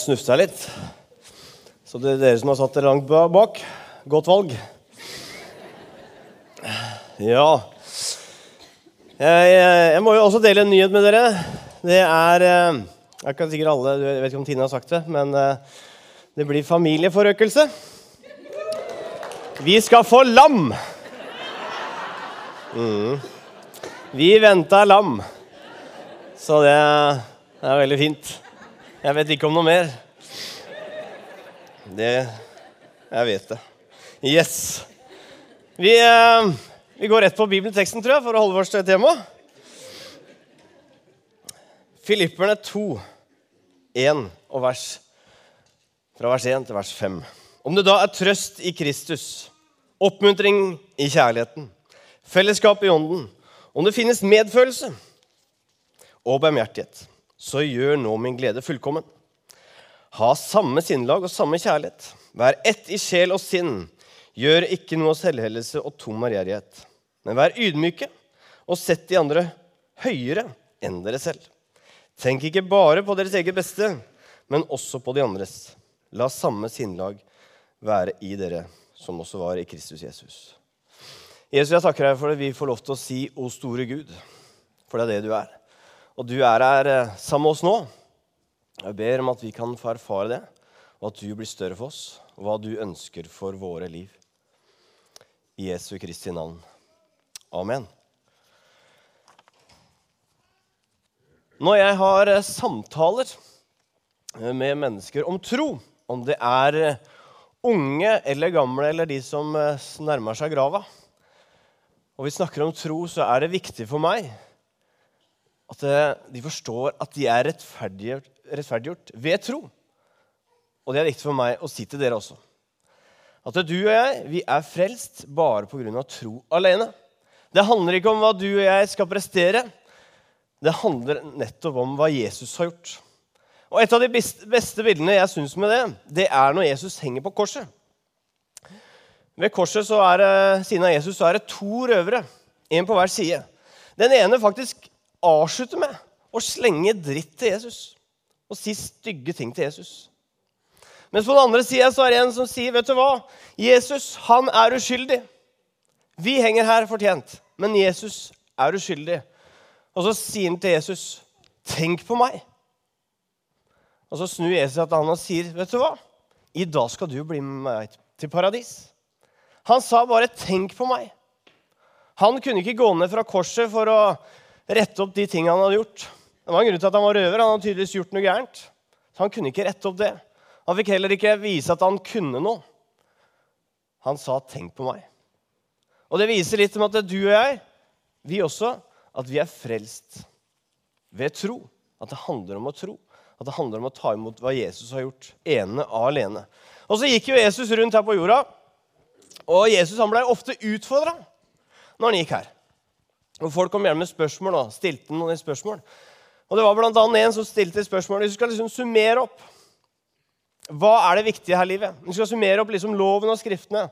snufsa litt. Så det er dere som har satt dere langt bak, godt valg. Ja. Jeg, jeg må jo også dele en nyhet med dere. Det er Jeg Jeg kan sikkert alle, jeg vet ikke om Tine har sagt det, men eh, det blir familieforøkelse. Vi skal få lam! Mm. Vi venter lam. Så det er veldig fint. Jeg vet ikke om noe mer. Det Jeg vet det. Yes. Vi, eh, vi går rett på bibelteksten, tror jeg, for å holde vårt tema. temaet. Filipperne 2, 1 og vers fra vers 1 til vers 5. Om det da er trøst i Kristus, oppmuntring i kjærligheten, fellesskap i ånden, om det finnes medfølelse og barmhjertighet, så gjør nå min glede fullkommen. Ha samme sinnlag og samme kjærlighet. Vær ett i sjel og sinn. Gjør ikke noe selvhellelse og tom ærgjerrighet. Men vær ydmyke og sett de andre høyere enn dere selv. Tenk ikke bare på deres eget beste, men også på de andres. La samme sinnlag være i dere som også var i Kristus Jesus. Jesus, jeg takker deg for at vi får lov til å si 'O store Gud', for det er det du er. Og du er her eh, sammen med oss nå. Jeg ber om at vi kan få erfare det, og at du blir større for oss, og hva du ønsker for våre liv. I Jesu Kristi navn. Amen. Når jeg har eh, samtaler eh, med mennesker om tro, om det er unge eller gamle eller de som nærmer seg grava, og vi snakker om tro, så er det viktig for meg at eh, de forstår at de er rettferdiggjort, rettferdiggjort ved tro. Og det er viktig for meg å si til dere også. At du og jeg vi er frelst bare pga. tro alene. Det handler ikke om hva du og jeg skal prestere. Det handler nettopp om hva Jesus har gjort. Og Et av de beste, bildene jeg syns med det, det er når Jesus henger på korset. Ved korset så er det, siden av Jesus så er det to røvere, én på hver side. Den ene faktisk avslutter med å slenge dritt til Jesus og si stygge ting til Jesus. Mens på den andre sida er det en som sier, 'Vet du hva? Jesus, han er uskyldig.' Vi henger her fortjent, men Jesus er uskyldig. Og så sier han til Jesus, 'Tenk på meg.' Og så snur Jesus seg til han og sier, 'Vet du hva? I dag skal du bli med meg til paradis.' Han sa bare 'tenk på meg'. Han kunne ikke gå ned fra korset for å rette opp de tingene han hadde gjort. Det var en grunn til at han var røver. Han hadde tydeligvis gjort noe gærent. Så han kunne ikke rette opp det. Han fikk heller ikke vise at han kunne noe. Han sa 'tenk på meg'. Og det viser litt om at du og jeg, vi også, at vi er frelst ved tro. At det handler om å tro. At det handler om å ta imot hva Jesus har gjort, ene alene. Og så gikk jo Jesus rundt her på jorda, og Jesus han ble ofte utfordra når han gikk her. Og Folk kom gjerne med spørsmål og stilte noen spørsmål. Og Det var annet en som stilte spørsmål. Hvis du skal liksom summere opp hva er det viktige her i livet, hvis du skal summere opp liksom loven og skriftene,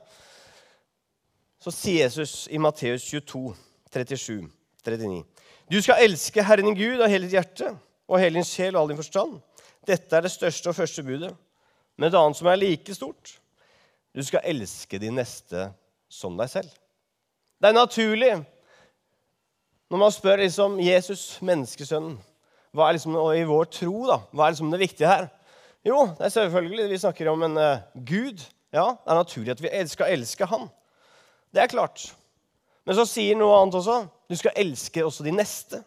så sier Jesus i Matteus 22, 37, 39 Du skal elske Herren din Gud av hele ditt hjerte og hele din sjel og all din forstand. Dette er det største og første budet. Men et annet som er like stort. Du skal elske din neste som deg selv. Det er naturlig når man spør liksom Jesus, menneskesønnen, hva er liksom og i vår tro da, hva er liksom det viktige her? Jo, det er selvfølgelig vi snakker om en uh, Gud. Ja, Det er naturlig at vi skal elske Han. Det er klart. Men så sier noe annet også. Du skal elske også de neste.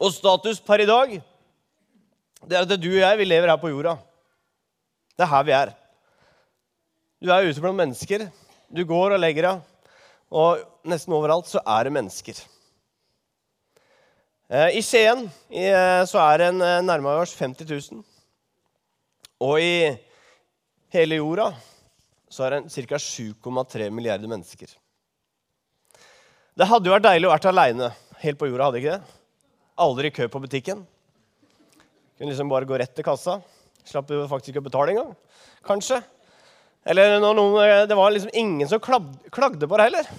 Og status per i dag, det er at du og jeg vi lever her på jorda. Det er her vi er. Du er ute blant mennesker. Du går og legger deg. Og nesten overalt så er det mennesker. Eh, I Skien eh, så er det eh, nærmere oss 50 000. Og i hele jorda så er det ca. 7,3 milliarder mennesker. Det hadde jo vært deilig å være aleine helt på jorda, hadde ikke det? Aldri i kø på butikken. Kunne liksom bare gå rett til kassa. Slapp faktisk ikke å betale engang. Kanskje. Eller når noen, det var liksom ingen som klagde på det heller.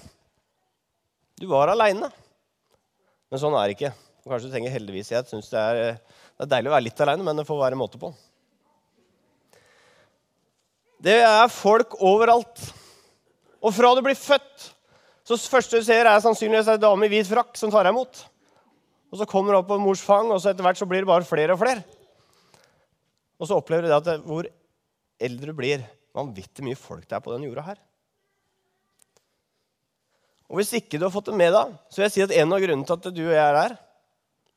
Du var aleine. Men sånn er det ikke. Kanskje du tenker heldigvis. Jeg syns det, det, er deilig å være litt aleine, men det får være måte på. Det er folk overalt. Og fra du blir født, så første du ser, er sannsynligvis ei dame i hvit frakk som tar deg imot. Og så kommer du opp på mors fang, og så etter hvert så blir det bare flere og flere. Og så opplever du det at hvor eldre du blir, vanvittig mye folk det er på den jorda her. Og Hvis ikke du har fått det med deg, så vil jeg si at en av grunnene til at du og jeg er her,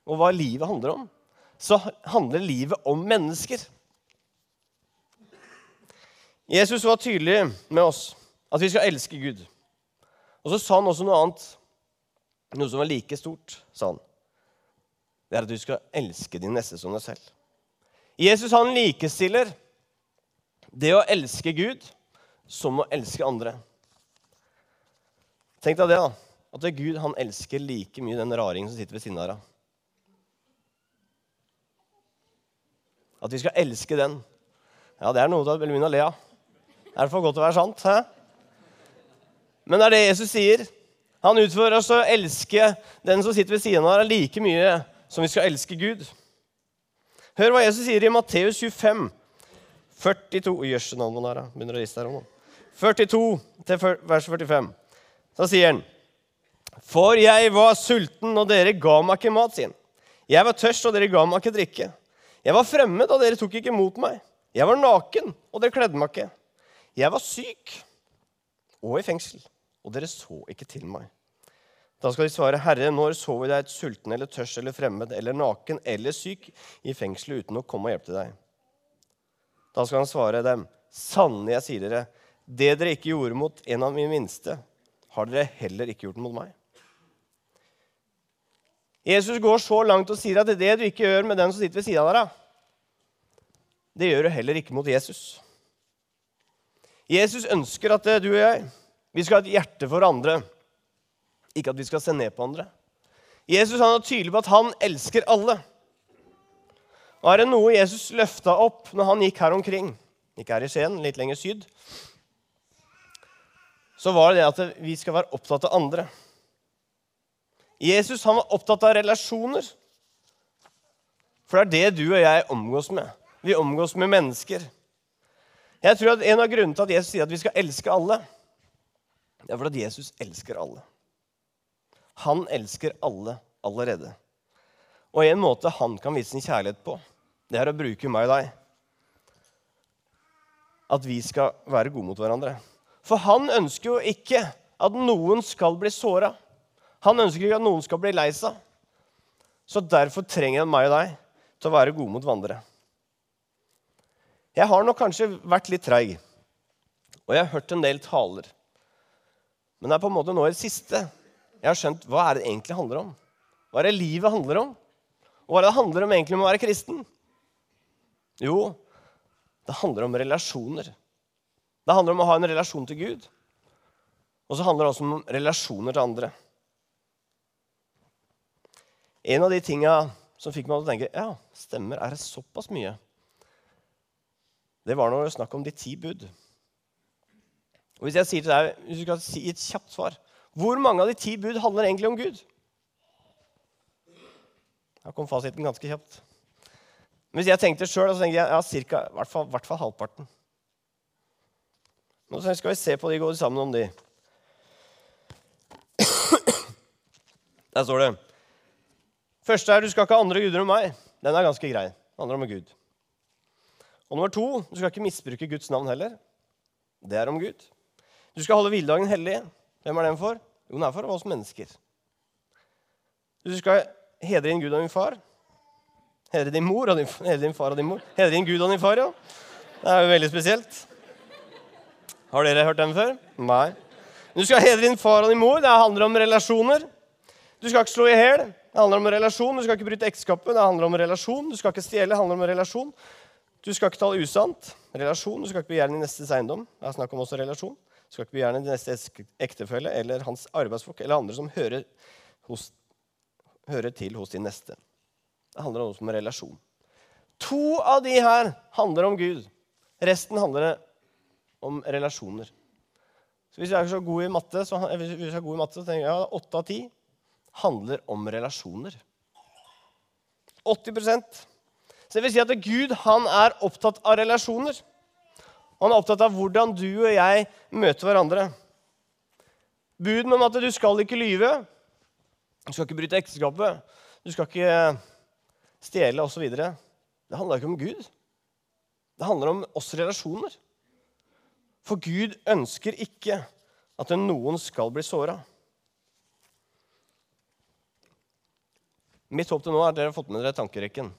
og hva livet handler om, så handler livet om mennesker. Jesus var tydelig med oss at vi skal elske Gud. Og så sa han også noe annet, noe som var like stort. sa han. Det er at du skal elske din neste som deg selv. Jesus han likestiller det å elske Gud som å elske andre. Tenk deg det, da. At det er Gud han elsker like mye den raringen som sitter ved siden av deg. At vi skal elske den. Ja, det er noe til begynne å le av. Det er for godt til å være sant. Hæ? Men det er det Jesus sier. Han utfører oss å elske den som sitter ved siden av deg, like mye som vi skal elske Gud. Hør hva Jesus sier i Matteus 25, 42 Jøss, navnet der, begynner å riste her nå. 42 til vers 45. Så sier han For jeg var sulten, og dere ga meg ikke mat, han. Jeg var tørst, og dere ga meg ikke drikke. Jeg var fremmed, og dere tok ikke imot meg. Jeg var naken, og dere kledde meg ikke. Jeg var syk og i fengsel, og dere så ikke til meg. Da skal de svare, Herre, når så vi deg et sulten eller tørst eller fremmed eller naken eller syk i fengselet uten å komme og hjelpe til deg? Da skal han svare dem, sannelig, jeg sier dere, det dere ikke gjorde mot en av mine minste, har dere heller ikke gjort mot meg. Jesus går så langt og sier at det, det du ikke gjør med den som sitter ved siden av deg, det gjør du heller ikke mot Jesus. Jesus ønsker at du og jeg vi skal ha et hjerte for andre, ikke at vi skal se ned på andre. Jesus han er tydelig på at han elsker alle. Og er det noe Jesus løfta opp når han gikk her omkring, ikke her i Skien, litt lenger syd, så var det det at vi skal være opptatt av andre. Jesus han var opptatt av relasjoner. For det er det du og jeg omgås med. Vi omgås med mennesker. Jeg tror at En av grunnene til at Jesus sier at vi skal elske alle, det er fordi Jesus elsker alle. Han elsker alle allerede. Og en måte han kan vise sin kjærlighet på, det er å bruke meg og deg. At vi skal være gode mot hverandre. For han ønsker jo ikke at noen skal bli såra. Han ønsker ikke at noen skal bli lei seg. Så derfor trenger han meg og deg til å være gode mot hverandre. Jeg har nok kanskje vært litt treig, og jeg har hørt en del taler. Men det er på en måte nå i det siste jeg har skjønt hva er det egentlig handler om. Hva er det livet handler om? Og hva er det handler om egentlig om å være kristen? Jo, det handler om relasjoner. Det handler om å ha en relasjon til Gud. Og så handler det også om relasjoner til andre. En av de tinga som fikk meg til å tenke ja, stemmer, er det såpass mye det var når det var snakk om de ti bud. Og Hvis jeg sier til deg, hvis du skal si et kjapt svar Hvor mange av de ti bud handler egentlig om Gud? Da kom fasiten ganske kjapt. Men hvis jeg tenkte sjøl, så tenkte jeg ja, cirka, i hvert fall, hvert fall halvparten. Nå skal vi se på de, går sammen om de. Der står det Første er du skal ikke ha andre guder enn meg. Den er ganske grei. Det handler om Gud. Og nummer to, du skal ikke misbruke Guds navn heller. Det er om Gud. Du skal holde hviledagen hellig. Hvem er den for? Jo, den er for oss mennesker. Du skal hedre inn Gud og min far. Hedre din mor og din, hedre din far og din mor. Hedre din Gud og din far, ja. Det er jo veldig spesielt. Har dere hørt den før? Nei. Du skal hedre din far og din mor. Det handler om relasjoner. Du skal ikke slå i hæl. Det handler om relasjon. Du skal ikke bryte ekteskapet. Det handler om relasjon. Du skal ikke stjele. Det handler om relasjon. Du skal ikke tale usant. Relasjon. Du skal ikke begjære din nestes eiendom. Det er snakk om også relasjon. Du skal ikke begjære din nestes ektefelle eller hans arbeidsfolk eller andre som hører, hos, hører, til hos din neste. Det handler om relasjon. To av de her handler om Gud. Resten handler om relasjoner. Så Hvis vi er så gode i matte, så, hvis vi er gode i matte, så tenker jeg ja, åtte av ti handler om relasjoner. 80% Så det vil si at Gud han er opptatt av relasjoner. Han er opptatt av hvordan du og jeg møter hverandre. Buden om at du skal ikke lyve, du skal ikke bryte ekteskapet, du skal ikke stjele osv. Det handler ikke om Gud. Det handler om oss relasjoner. For Gud ønsker ikke at noen skal bli såra. Mitt håp til nå er at dere har fått med dere tankerekken.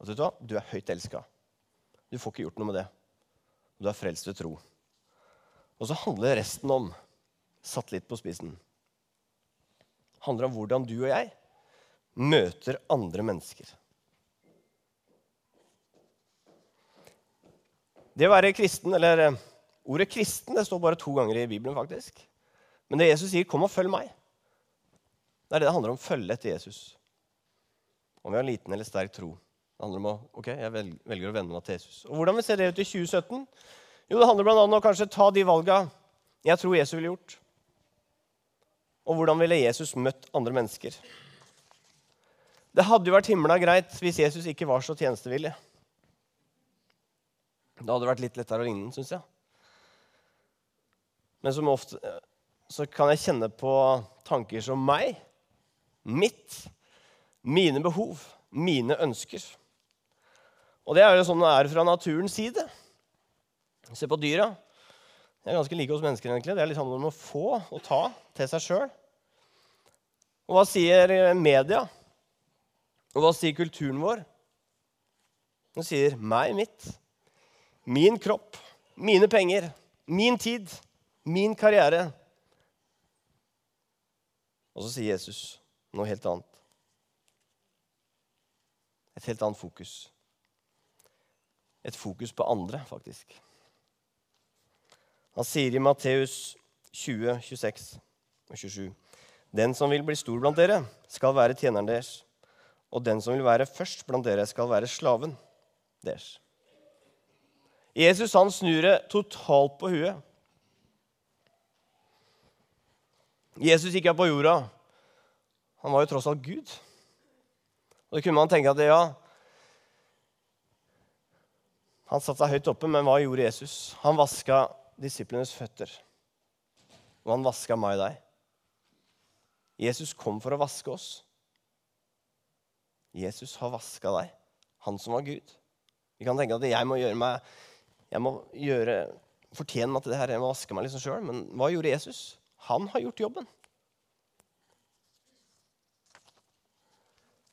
At vet Du hva? Du er høyt elska. Du får ikke gjort noe med det. Du er frelst ved tro. Og så handler resten om, satt litt på spissen, handler om hvordan du og jeg møter andre mennesker. Det å være kristen, eller eh, Ordet 'kristen' det står bare to ganger i Bibelen. faktisk. Men det Jesus sier, 'kom og følg meg', det er det det handler om. Følge etter Jesus. Om vi har liten eller sterk tro. Det handler om å ok, jeg velger å vende meg til Jesus. Og Hvordan vil se det ut i 2017? Jo, Det handler bl.a. om å kanskje ta de valga jeg tror Jesus ville gjort. Og hvordan ville Jesus møtt andre mennesker? Det hadde jo vært himla greit hvis Jesus ikke var så tjenestevillig. Da hadde det vært litt lettere å ligne, syns jeg. Men som ofte så kan jeg kjenne på tanker som meg, mitt, mine behov, mine ønsker. Og det er jo sånn det er fra naturens side. Se på dyra. Det er ganske like hos mennesker. egentlig. Det er litt handler om å få og ta til seg sjøl. Og hva sier media? Og hva sier kulturen vår? Den sier meg, mitt. Min kropp, mine penger, min tid, min karriere. Og så sier Jesus noe helt annet. Et helt annet fokus. Et fokus på andre, faktisk. Han sier i Matteus 20, 26 og 27.: Den som vil bli stor blant dere, skal være tjeneren deres. Og den som vil være først blant dere, skal være slaven deres. Jesus han snur det totalt på huet. Jesus gikk her på jorda. Han var jo tross alt Gud. Og det kunne man tenke at ja, Han satte seg høyt oppe, men hva gjorde Jesus? Han vaska disiplenes føtter. Og han vaska meg og deg. Jesus kom for å vaske oss. Jesus har vaska deg, han som var Gud. Vi kan tenke at jeg må gjøre meg jeg må gjøre, fortjene til det her, jeg må vaske meg liksom sjøl. Men hva gjorde Jesus? Han har gjort jobben.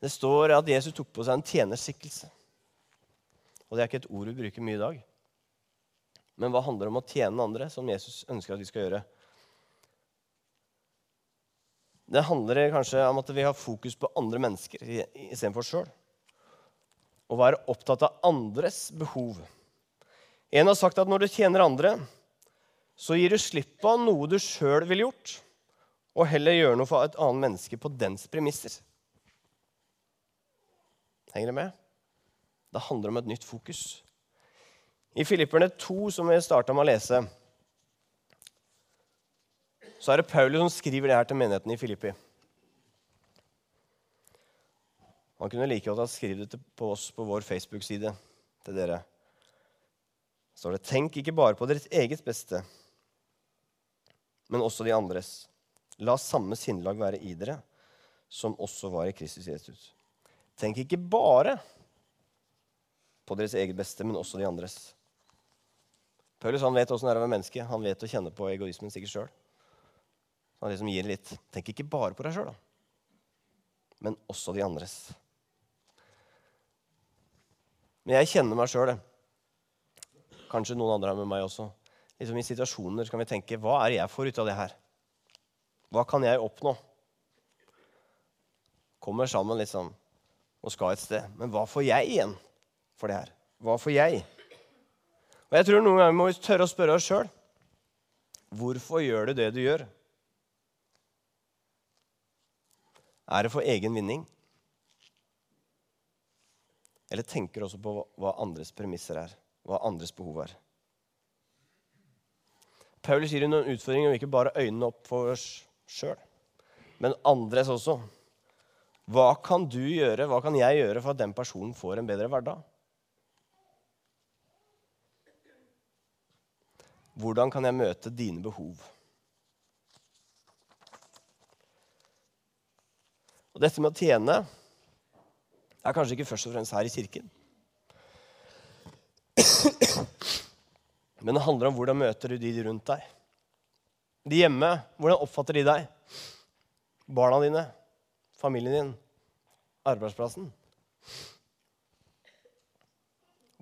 Det står at Jesus tok på seg en tjenerskikkelse. Og det er ikke et ord vi bruker mye i dag. Men hva handler om å tjene andre, som Jesus ønsker at vi skal gjøre? Det handler kanskje om at vi har fokus på andre mennesker istedenfor sjøl. Å være opptatt av andres behov. En har sagt at når du tjener andre, så gir du slipp på noe du sjøl ville gjort, og heller gjør noe for et annet menneske på dens premisser. Henger dere med? Det handler om et nytt fokus. I Filipperne 2, som vi starta med å lese, så er det Paulus som skriver det her til menigheten i Filippi. Han kunne like godt ha skrevet det på oss på vår Facebook-side til dere. Står det Tenk ikke bare på deres eget beste, men også de andres. La samme sinnelag være i dere, som også var i Kristus Jesus. Tenk ikke bare på deres eget beste, men også de andres. Paulus han vet åssen det er å være menneske. Han vet å kjenne på egoismen sikkert sjøl. Han liksom gir litt. Tenk ikke bare på deg sjøl, men også de andres. Men jeg kjenner meg sjøl, kanskje noen andre er med meg også. Liksom I situasjoner kan vi tenke hva er det jeg får ut av det her? Hva kan jeg oppnå? Kommer sammen liksom og skal et sted. Men hva får jeg igjen for det her? Hva får jeg? Og jeg tror Noen ganger må vi tørre å spørre oss sjøl hvorfor gjør du det du gjør. Er det for egen vinning? Eller tenker også på hva andres premisser er, hva andres behov er? Paulus gir noen utfordringer om ikke bare øynene opp for oss sjøl, men andres også. Hva kan du gjøre, hva kan jeg gjøre for at den personen får en bedre hverdag? Hvordan kan jeg møte dine behov? Og dette med å tjene er kanskje ikke først og fremst her i kirken. Men det handler om hvordan møter du de rundt deg. De hjemme, hvordan oppfatter de deg? Barna dine, familien din, arbeidsplassen.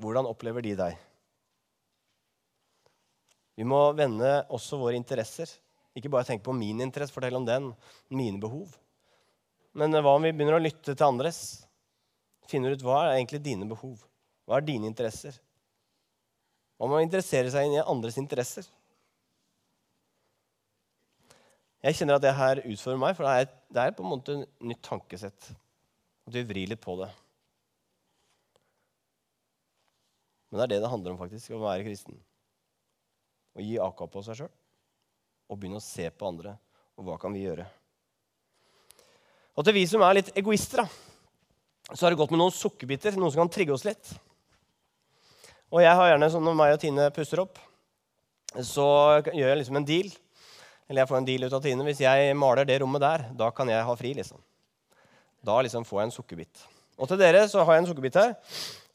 Hvordan opplever de deg? Vi må vende også våre interesser. Ikke bare tenke på min interesse, fortelle om den, mine behov. Men hva om vi begynner å lytte til andres? Finner ut hva er egentlig dine behov? Hva er dine interesser? Hva må interessere seg inn i andres interesser? Jeg kjenner at det her utfordrer meg, for det er, det er på en måte et nytt tankesett. At vi vrir litt på det. Men det er det det handler om, faktisk, å være kristen. Å gi aka på seg sjøl og begynne å se på andre. Og hva kan vi gjøre? Og til vi som er litt egoister, så har det gått med noen sukkerbiter, noe som kan trigge oss litt. Og jeg har gjerne, sånn når meg og Tine puster opp, så gjør jeg liksom en deal. Eller jeg får en deal ut av Tine. Hvis jeg maler det rommet der, da kan jeg ha fri. liksom. Da liksom får jeg en sukkerbit. Og til dere så har jeg en sukkerbit her.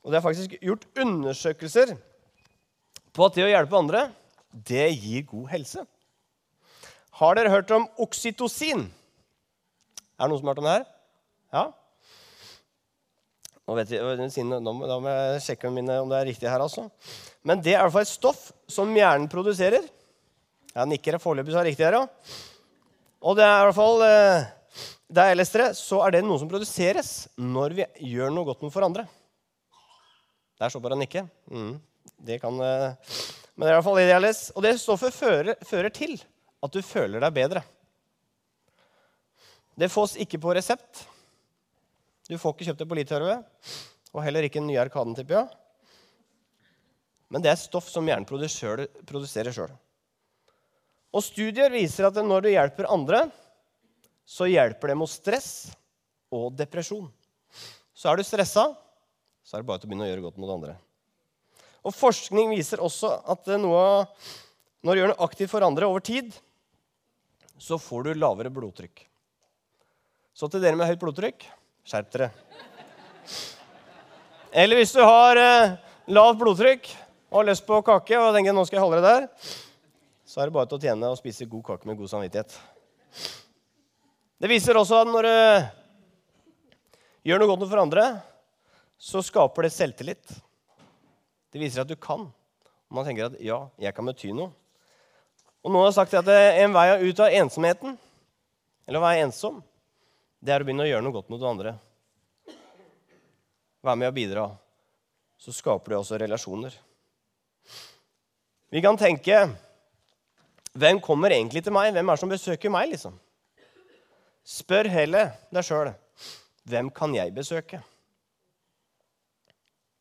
Og det er faktisk gjort undersøkelser på at det å hjelpe andre, det gir god helse. Har dere hørt om oksytocin? Er det noen som har hørt om det her? Ja? Nå vet jeg, Da må jeg sjekke mine, om det er riktig her. altså. Men det er i hvert fall et stoff som hjernen produserer. Jeg nikker foreløpig, så er det riktig her, ja. Og det er i hvert fall det er leste så er det noe som produseres når vi gjør noe godt for andre. Der så bare nikke. Mm, det kan, eh, men det er i hvert fall det jeg. Og det stoffet fører, fører til at du føler deg bedre. Det fås ikke på resept. Du får ikke kjøpt det på Litauen, og heller ikke en ny Arkaden, tipper. Men det er stoff som hjernen produserer sjøl. Og studier viser at når du hjelper andre, så hjelper det mot stress og depresjon. Så er du stressa, så er det bare til å begynne å gjøre godt mot andre. Og Forskning viser også at noe, når du gjør noe aktivt for andre over tid, så får du lavere blodtrykk. Så til dere med høyt blodtrykk skjerp dere. Eller hvis du har eh, lavt blodtrykk og har lyst på kake, og tenker nå skal jeg holde det der, så er det bare til å tjene og spise god kake med god samvittighet. Det viser også at når du gjør noe godt for andre, så skaper det selvtillit. Det viser at du kan. Man tenker at ja, jeg kan bety noe. Og noen har sagt at en vei ut av ensomheten, eller å være ensom, det er å begynne å gjøre noe godt mot andre. Være med og bidra. Så skaper det også relasjoner. Vi kan tenke Hvem kommer egentlig til meg? Hvem er det som besøker meg? liksom? Spør heller deg sjøl hvem kan jeg besøke?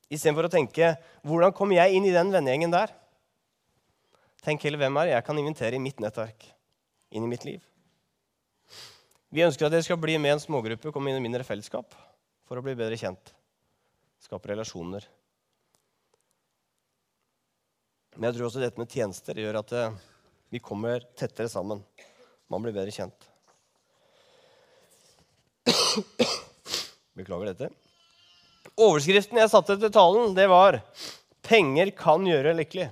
Istedenfor å tenke hvordan kommer jeg inn i den vennegjengen der? Tenk heller hvem er jeg kan invitere i mitt nettverk, inn i mitt liv. Vi ønsker at dere skal bli med en smågruppe, komme inn i mindre fellesskap for å bli bedre kjent. Skape relasjoner. Men jeg tror også dette med tjenester gjør at eh, vi kommer tettere sammen. Man blir bedre kjent. Beklager dette. Overskriften jeg satte til talen, det var 'Penger kan gjøre lykkelig'.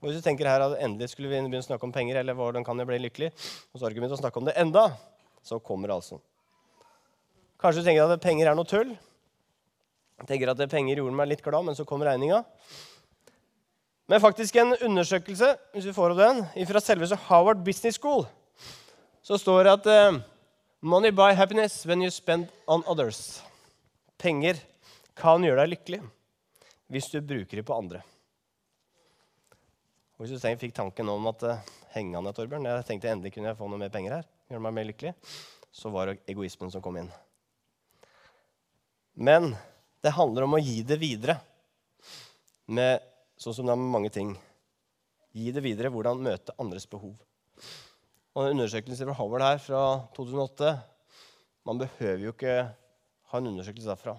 Og hvis du tenker her at endelig skulle vi begynne å snakke om penger, eller hvordan kan jeg bli lykkelig, og så har du ikke begynt å snakke om det enda, så kommer altså. Kanskje du tenker at penger er noe tull. Tenker at penger gjorde meg litt glad, men så kom regninga. Men faktisk en undersøkelse hvis vi får opp den, fra selveste Howard Business School så står det at uh, Money buy happiness when you spend on others. Penger kan gjøre deg lykkelig hvis du bruker dem på andre. Og hvis du tenker, fikk tanken om at uh, henge an, Torbjørn, jeg tenkte endelig kunne jeg få noe mer penger her, gjøre meg mer lykkelig, så var det egoismen som kom inn. Men det handler om å gi det videre, med, sånn som det er med mange ting. Gi det videre, hvordan møte andres behov. Og en undersøkelse fra Howard her fra 2008 Man behøver jo ikke ha en undersøkelse derfra.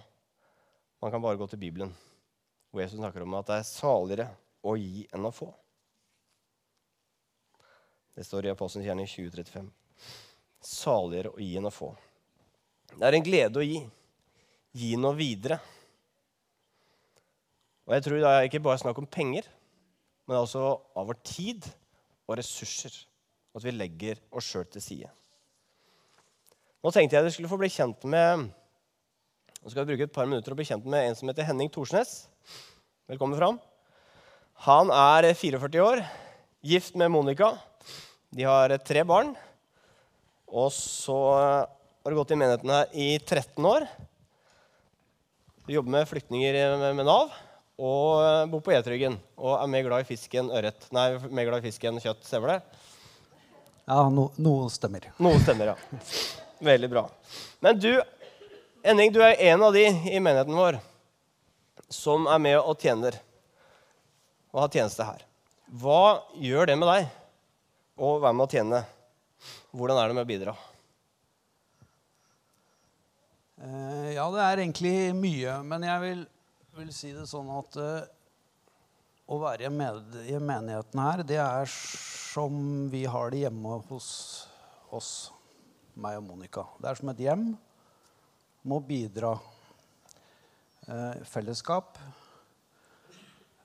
Man kan bare gå til Bibelen, hvor Jesus snakker om at det er saligere å gi enn å få. Det står i Apostelens gjerning 2035. Saligere å gi enn å få. Det er en glede å gi. Gi noe videre. Og jeg tror det er ikke bare snakk om penger, men også av vår tid og ressurser. At vi legger oss sjøl til side. Nå tenkte jeg dere skulle få bli kjent med Nå skal vi bruke et par minutter og bli kjent med en som heter Henning Thorsnes. Velkommen fram. Han er 44 år, gift med Monica. De har tre barn. Og så har du gått i menigheten her i 13 år. Du jobber med flyktninger med Nav og bor på Etryggen. Og er mer glad i fisk enn ørret. Nei, mer glad i fisk enn kjøtt. Stemmer det? Ja, no, noe stemmer. Noe stemmer, ja. Veldig bra. Men du, Enning, du er en av de i menigheten vår som er med og tjener og har tjeneste her. Hva gjør det med deg å være med å tjene? Hvordan er det med å bidra? Eh, ja, det er egentlig mye. Men jeg vil, vil si det sånn at uh, å være med i menigheten her, det er som vi har det hjemme hos oss, meg og Monica. Det er som et hjem. Må bidra. Uh, fellesskap.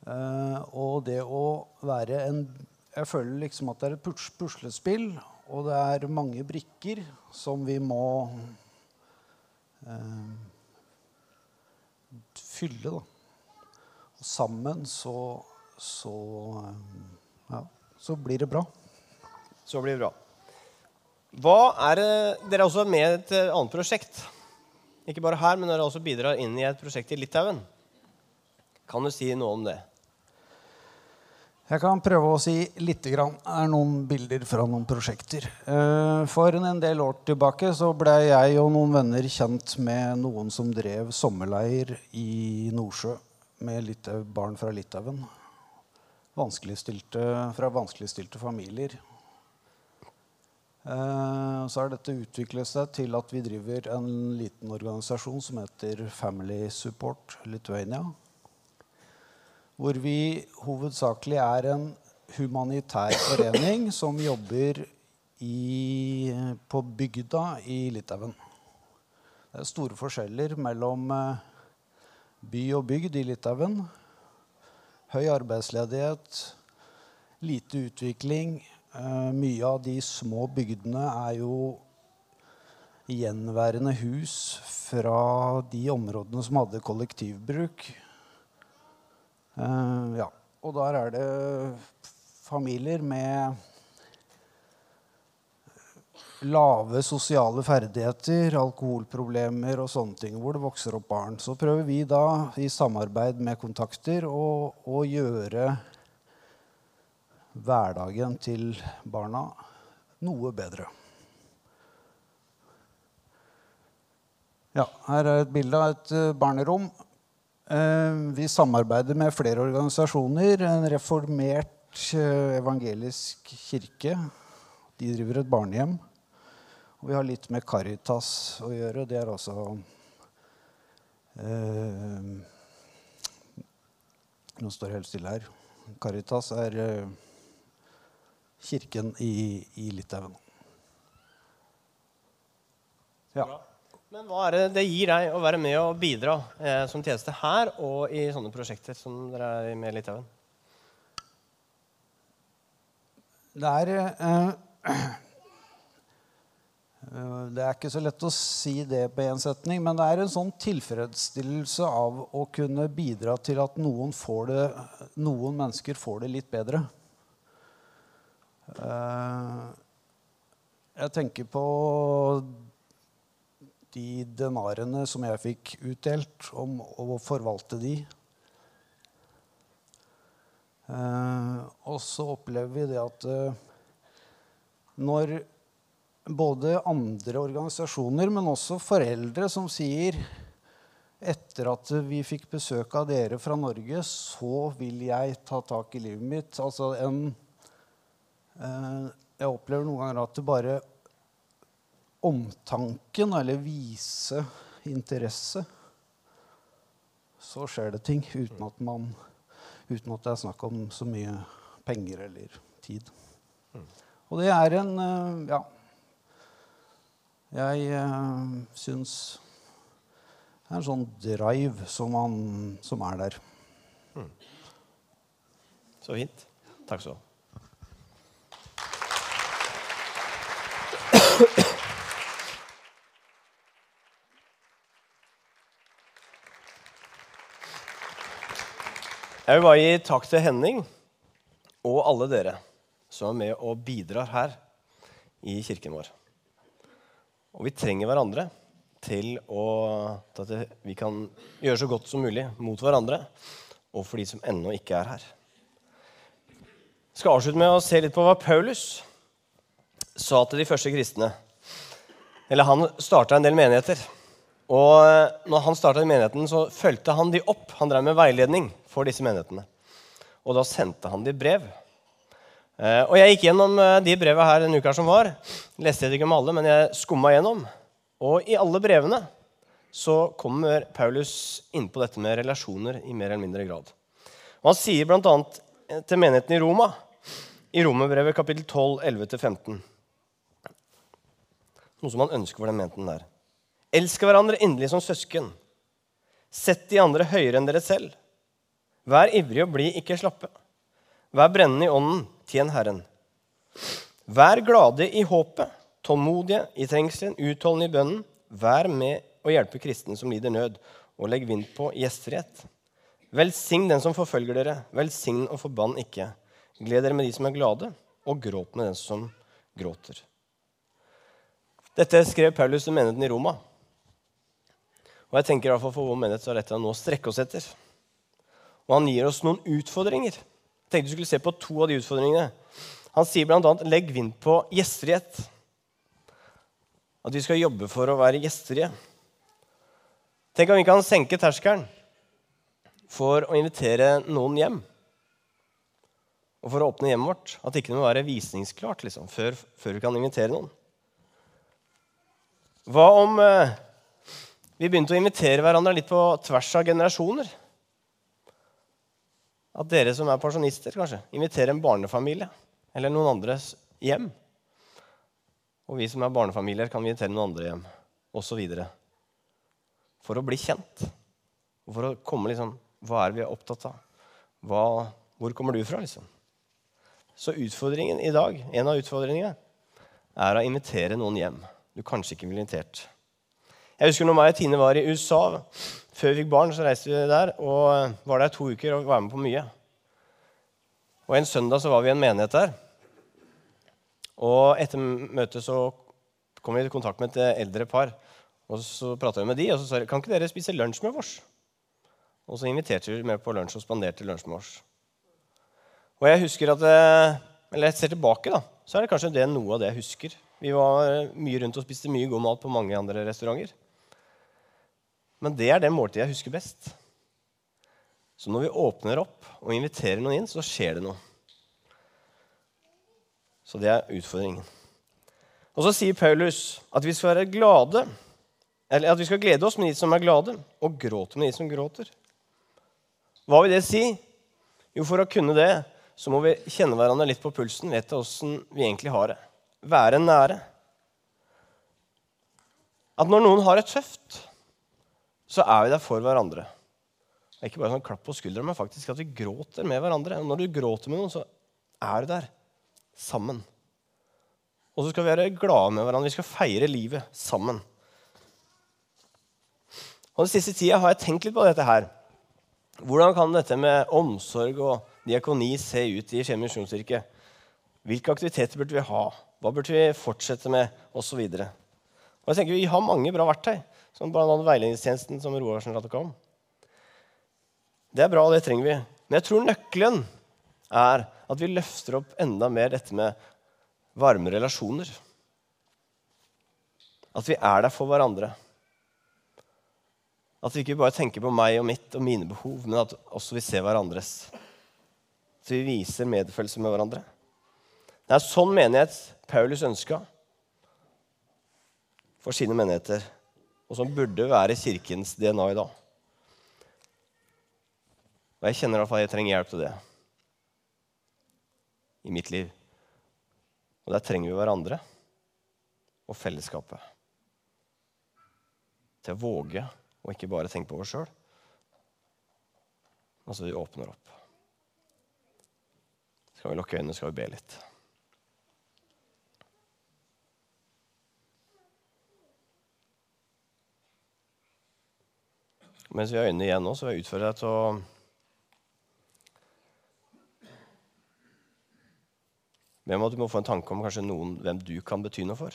Uh, og det å være en Jeg føler liksom at det er et puslespill, og det er mange brikker som vi må eh, fylle, da. Og sammen så så eh, ja, så blir det bra. Så blir det bra. Hva er det, Dere er også med i et eh, annet prosjekt. Ikke bare her, men dere også bidrar inn i et prosjekt i Litauen. Kan du si noe om det? Jeg kan prøve å si litt. Grann. Er noen bilder fra noen prosjekter. Eh, for en del år tilbake så ble jeg og noen venner kjent med noen som drev sommerleir i Nordsjø med Litauen, barn fra Litauen. Vanskeligstilte, fra vanskeligstilte familier. Eh, så har dette utviklet seg til at vi driver en liten organisasjon som heter Family Support Lithuania hvor vi hovedsakelig er en humanitær forening som jobber i, på bygda i Litauen. Det er store forskjeller mellom eh, by og bygd i Litauen. Høy arbeidsledighet, lite utvikling. Eh, mye av de små bygdene er jo gjenværende hus fra de områdene som hadde kollektivbruk. Uh, ja. Og der er det familier med lave sosiale ferdigheter, alkoholproblemer og sånne ting, hvor det vokser opp barn. Så prøver vi da i samarbeid med kontakter å, å gjøre hverdagen til barna noe bedre. Ja, her er et bilde av et eh, barnerom. Eh, vi samarbeider med flere organisasjoner. En reformert eh, evangelisk kirke. De driver et barnehjem. Og vi har litt med Caritas å gjøre. Det er også eh, Nå står det helt stille her. Caritas er kirken i, i Litauen. Ja. Men hva er det det gir deg å være med og bidra eh, som tjeneste her og i sånne prosjekter som dere er med i Litauen? Det er eh, Det er ikke så lett å si det på én setning, men det er en sånn tilfredsstillelse av å kunne bidra til at noen, det, noen mennesker får det litt bedre. Eh, jeg tenker på de denarene som jeg fikk utdelt, om å forvalte de. Eh, og så opplever vi det at eh, når både andre organisasjoner, men også foreldre som sier etter at vi fikk besøk av dere fra Norge, så vil jeg ta tak i livet mitt. Altså en eh, Jeg opplever noen ganger at det bare omtanken, eller vise interesse, så skjer det ting uten at, man, uten at det er snakk om så mye penger eller tid. Og det er en eh, Ja. Jeg uh, syns det er en sånn drive som, man, som er der. Så fint. Takk skal du ha. Jeg vil bare gi takk til Henning og alle dere som er med og bidrar her i kirken vår. Og vi trenger hverandre til, å, at vi kan gjøre så godt som mulig mot hverandre og for de som ennå ikke er her. Jeg skal avslutte med å se litt på hva Paulus sa til de første kristne. Eller Han starta en del menigheter. Og når han starta menigheten, så fulgte han de opp. Han drev med veiledning for disse menighetene. Og da sendte han de brev. Eh, og jeg gikk gjennom eh, de breva her den uka som var. Leste jeg ikke om alle, men jeg skumma gjennom. Og i alle brevene så kommer Paulus inn på dette med relasjoner i mer eller mindre grad. Og han sier bl.a. til menigheten i Roma, i Romerbrevet kapittel 12, 11-15 Noe som han ønsker for den menigheten der. Elsk hverandre inderlig som søsken. Sett de andre høyere enn dere selv. Vær ivrig og bli ikke slappe. Vær brennende i ånden, tjen Herren. Vær glade i håpet, tålmodige i trengselen, utholdende i bønnen. Vær med og hjelpe kristne som lider nød, og legg vind på gjestfrihet. Velsign den som forfølger dere, velsign og forbann ikke. Gled dere med de som er glade, og gråt med den som gråter. Dette skrev Paulus til menigheten i Roma. Og jeg tenker i hvert fall For vår menighet så er dette noe å strekke oss etter. Og han gir oss noen utfordringer. Jeg tenkte vi skulle se på to av de utfordringene. Han sier bl.a.: Legg vind på gjestfrihet. At vi skal jobbe for å være gjestfrie. Tenk om vi kan senke terskelen for å invitere noen hjem. Og for å åpne hjemmet vårt. At det ikke må være visningsklart liksom, før, før vi kan invitere noen. Hva om eh, vi begynte å invitere hverandre litt på tvers av generasjoner? At dere som er pensjonister, kanskje, inviterer en barnefamilie eller noen andres hjem. Og vi som er barnefamilier, kan invitere noen andre hjem, osv. For å bli kjent. For å komme liksom Hva er vi er opptatt av? Hva, hvor kommer du fra, liksom? Så utfordringen i dag, en av utfordringene, er å invitere noen hjem du kanskje ikke ville invitert. Jeg husker når meg og Tine var i USA. Før vi fikk barn, så reiste vi der og var der to uker og var med på mye. Og En søndag så var vi i en menighet der. Og Etter møtet så kom vi i kontakt med et eldre par. Og Så prata vi med de, og så sa de kan ikke dere spise lunsj med oss. Og så inviterte vi med på lunsj og spanderte lunsj med oss. Og jeg husker at, eller jeg ser tilbake, da, så er det kanskje det noe av det jeg husker. Vi var mye rundt og spiste mye god mat på mange andre restauranter. Men det er det måltidet jeg husker best. Så når vi åpner opp og inviterer noen inn, så skjer det noe. Så det er utfordringen. Og så sier Paulus at vi skal være glade, eller at vi skal glede oss med de som er glade, og gråte med de som gråter. Hva vil det si? Jo, for å kunne det så må vi kjenne hverandre litt på pulsen, vite åssen vi egentlig har det. Være nære. At når noen har det tøft, så er vi der for hverandre. Det er ikke bare sånn klapp på skuldra, men faktisk at vi gråter med hverandre. Når du gråter med noen, så er du der sammen. Og så skal vi være glade med hverandre. Vi skal feire livet sammen. Og Den siste tida har jeg tenkt litt på dette her. Hvordan kan dette med omsorg og diakoni se ut i Skien misjonskirke? Hvilke aktiviteter burde vi ha? Hva burde vi fortsette med? Og så videre. Og jeg tenker Vi har mange bra verktøy, som bl.a. veiledningstjenesten som Roar snakket om. Det er bra, det trenger vi. Men jeg tror nøkkelen er at vi løfter opp enda mer dette med varme relasjoner. At vi er der for hverandre. At vi ikke bare tenker på meg og mitt og mine behov, men at også vi ser hverandres. Så vi viser medfølelse med hverandre. Det er sånn menighet Paulus ønska for sine menigheter og som burde være kirkens DNA i dag. Og jeg kjenner i hvert fall jeg trenger hjelp til det i mitt liv. Og der trenger vi hverandre og fellesskapet. Til å våge og ikke bare tenke på oss sjøl. Altså vi åpner opp. Skal vi lukke øynene, skal vi be litt. Mens vi har øynene igjen nå, så vil jeg utfordre deg til å Hvem at du må få en tanke om kanskje noen hvem du kan bety noe for.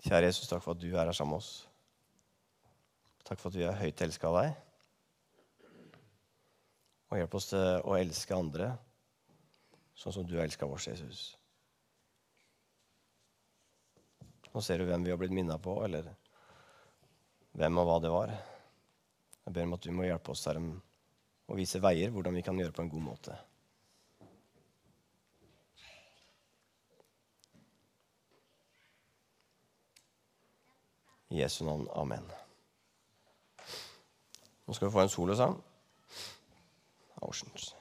Kjære Jesus, takk for at du er her sammen med oss. Takk for at vi er høyt elska av deg. Og hjelp oss til å elske andre sånn som du har elska oss, Jesus. Nå ser du hvem vi har blitt minna på, eller hvem og hva det var. Jeg ber om at du må hjelpe oss her og vise veier hvordan vi kan gjøre på en god måte. I Jesu navn. Amen. Nå skal vi få en solosang. Oceans.